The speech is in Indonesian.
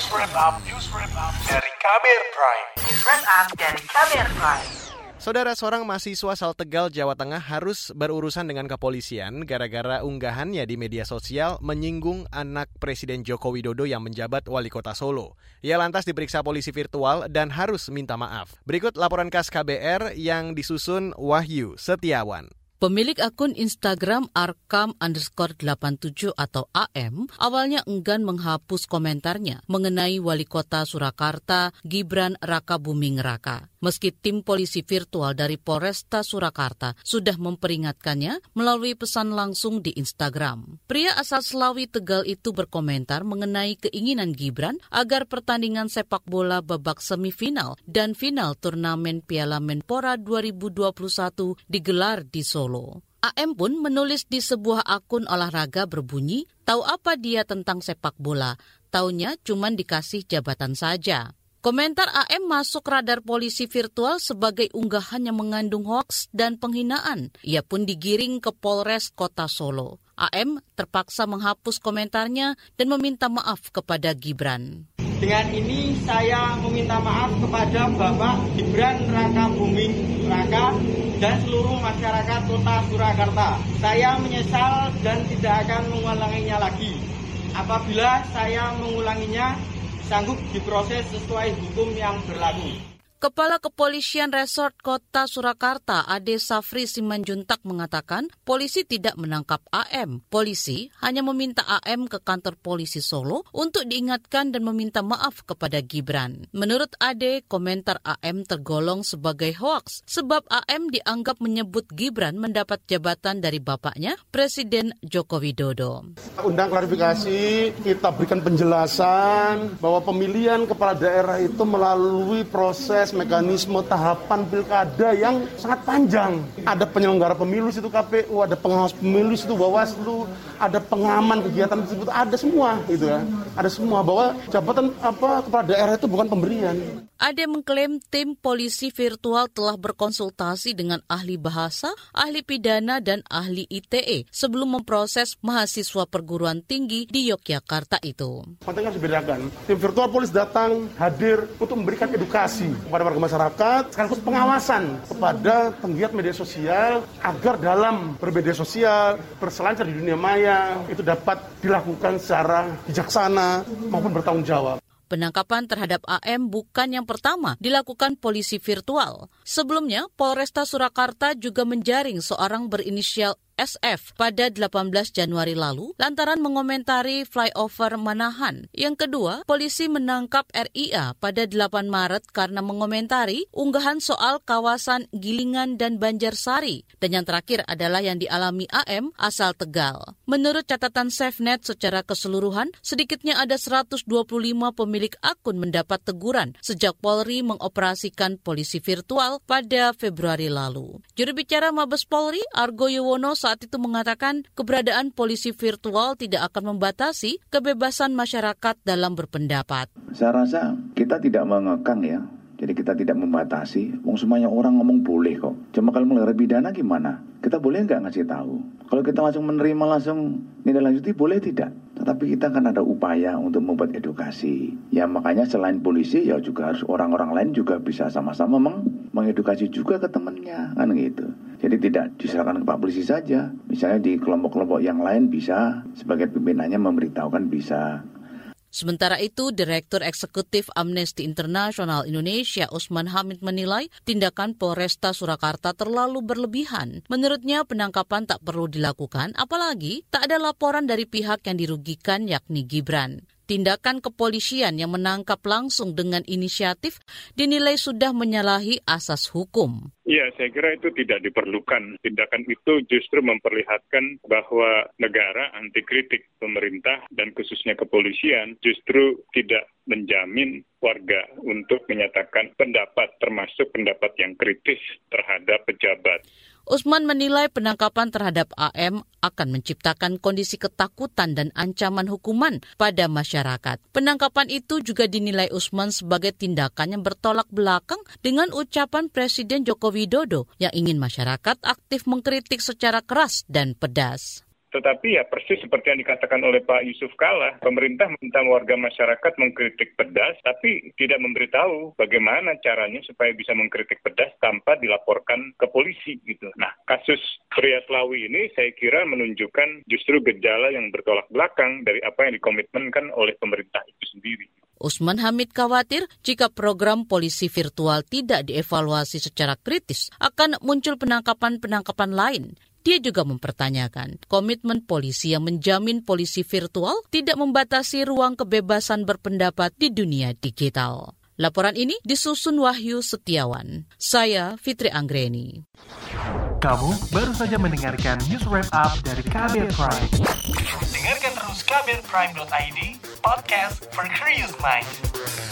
News Wrap Up, News Wrap Up dari Kamer Prime. News Wrap Up dari Kamer Prime. Saudara seorang mahasiswa asal Tegal, Jawa Tengah harus berurusan dengan kepolisian gara-gara unggahannya di media sosial menyinggung anak Presiden Joko Widodo yang menjabat wali kota Solo. Ia lantas diperiksa polisi virtual dan harus minta maaf. Berikut laporan khas KBR yang disusun Wahyu Setiawan. Pemilik akun Instagram arkam underscore 87 atau AM awalnya enggan menghapus komentarnya mengenai wali kota Surakarta Gibran Raka Buming Raka. Meski tim polisi virtual dari Polresta Surakarta sudah memperingatkannya melalui pesan langsung di Instagram. Pria asal Selawi Tegal itu berkomentar mengenai keinginan Gibran agar pertandingan sepak bola babak semifinal dan final turnamen Piala Menpora 2021 digelar di Solo. AM pun menulis di sebuah akun olahraga berbunyi, tahu apa dia tentang sepak bola, taunya cuma dikasih jabatan saja. Komentar AM masuk radar polisi virtual sebagai unggahan yang mengandung hoaks dan penghinaan. Ia pun digiring ke Polres Kota Solo. AM terpaksa menghapus komentarnya dan meminta maaf kepada Gibran. Dengan ini saya meminta maaf kepada Bapak Gibran Raka Buming Raka dan seluruh masyarakat kota Surakarta. Saya menyesal dan tidak akan mengulanginya lagi. Apabila saya mengulanginya, sanggup diproses sesuai hukum yang berlaku. Kepala Kepolisian Resort Kota Surakarta, Ade Safri Simanjuntak mengatakan polisi tidak menangkap AM. Polisi hanya meminta AM ke kantor polisi Solo untuk diingatkan dan meminta maaf kepada Gibran. Menurut Ade, komentar AM tergolong sebagai hoaks sebab AM dianggap menyebut Gibran mendapat jabatan dari bapaknya, Presiden Joko Widodo. Undang klarifikasi, kita berikan penjelasan bahwa pemilihan kepala daerah itu melalui proses mekanisme tahapan pilkada yang sangat panjang. Ada penyelenggara pemilu situ KPU, ada pengawas pemilu situ Bawaslu, ada pengaman kegiatan tersebut, ada semua gitu ya. Ada semua bahwa jabatan apa kepala daerah itu bukan pemberian. Ade mengklaim tim polisi virtual telah berkonsultasi dengan ahli bahasa, ahli pidana, dan ahli ITE sebelum memproses mahasiswa perguruan tinggi di Yogyakarta itu. Penting harus dibedakan. Tim virtual polis datang hadir untuk memberikan edukasi kepada warga masyarakat, sekaligus pengawasan kepada penggiat media sosial agar dalam bermedia sosial, berselancar di dunia maya, itu dapat dilakukan secara bijaksana maupun bertanggung jawab. Penangkapan terhadap AM bukan yang pertama dilakukan polisi virtual. Sebelumnya, Polresta Surakarta juga menjaring seorang berinisial SF pada 18 Januari lalu lantaran mengomentari flyover Manahan. Yang kedua, polisi menangkap RIA pada 8 Maret karena mengomentari unggahan soal kawasan Gilingan dan Banjarsari. Dan yang terakhir adalah yang dialami AM asal Tegal. Menurut catatan SafeNet secara keseluruhan, sedikitnya ada 125 pemilik akun mendapat teguran sejak Polri mengoperasikan polisi virtual pada Februari lalu. Juru bicara Mabes Polri, Argo Yuwono itu mengatakan keberadaan polisi virtual tidak akan membatasi kebebasan masyarakat dalam berpendapat. Saya rasa kita tidak mengekang ya, jadi kita tidak membatasi. Wong semuanya orang ngomong boleh kok. Cuma kalau melanggar pidana gimana? Kita boleh nggak ngasih tahu? Kalau kita langsung menerima langsung nilai lanjuti boleh tidak? Tetapi kita kan ada upaya untuk membuat edukasi. Ya makanya selain polisi ya juga harus orang-orang lain juga bisa sama-sama meng mengedukasi juga ke temannya kan gitu. Jadi tidak diserahkan ke Pak Polisi saja. Misalnya di kelompok-kelompok yang lain bisa sebagai pimpinannya memberitahukan bisa. Sementara itu, Direktur Eksekutif Amnesty International Indonesia Usman Hamid menilai tindakan Polresta Surakarta terlalu berlebihan. Menurutnya penangkapan tak perlu dilakukan, apalagi tak ada laporan dari pihak yang dirugikan yakni Gibran. Tindakan kepolisian yang menangkap langsung dengan inisiatif dinilai sudah menyalahi asas hukum. Iya, saya kira itu tidak diperlukan. Tindakan itu justru memperlihatkan bahwa negara anti kritik pemerintah dan khususnya kepolisian justru tidak menjamin warga untuk menyatakan pendapat termasuk pendapat yang kritis terhadap pejabat. Usman menilai penangkapan terhadap AM akan menciptakan kondisi ketakutan dan ancaman hukuman pada masyarakat. Penangkapan itu juga dinilai Usman sebagai tindakan yang bertolak belakang dengan ucapan Presiden Joko Widodo yang ingin masyarakat aktif mengkritik secara keras dan pedas. Tetapi ya persis seperti yang dikatakan oleh Pak Yusuf Kala, pemerintah minta warga masyarakat mengkritik pedas, tapi tidak memberitahu bagaimana caranya supaya bisa mengkritik pedas tanpa dilaporkan ke polisi gitu. Nah, kasus pria Selawi ini saya kira menunjukkan justru gejala yang bertolak belakang dari apa yang dikomitmenkan oleh pemerintah itu sendiri. Usman Hamid khawatir jika program polisi virtual tidak dievaluasi secara kritis akan muncul penangkapan-penangkapan lain. Dia juga mempertanyakan komitmen polisi yang menjamin polisi virtual tidak membatasi ruang kebebasan berpendapat di dunia digital. Laporan ini disusun Wahyu Setiawan. Saya Fitri Anggreni. Kamu baru saja mendengarkan news wrap up dari Kabel Prime. Dengarkan terus kbrprime.id, podcast for curious mind.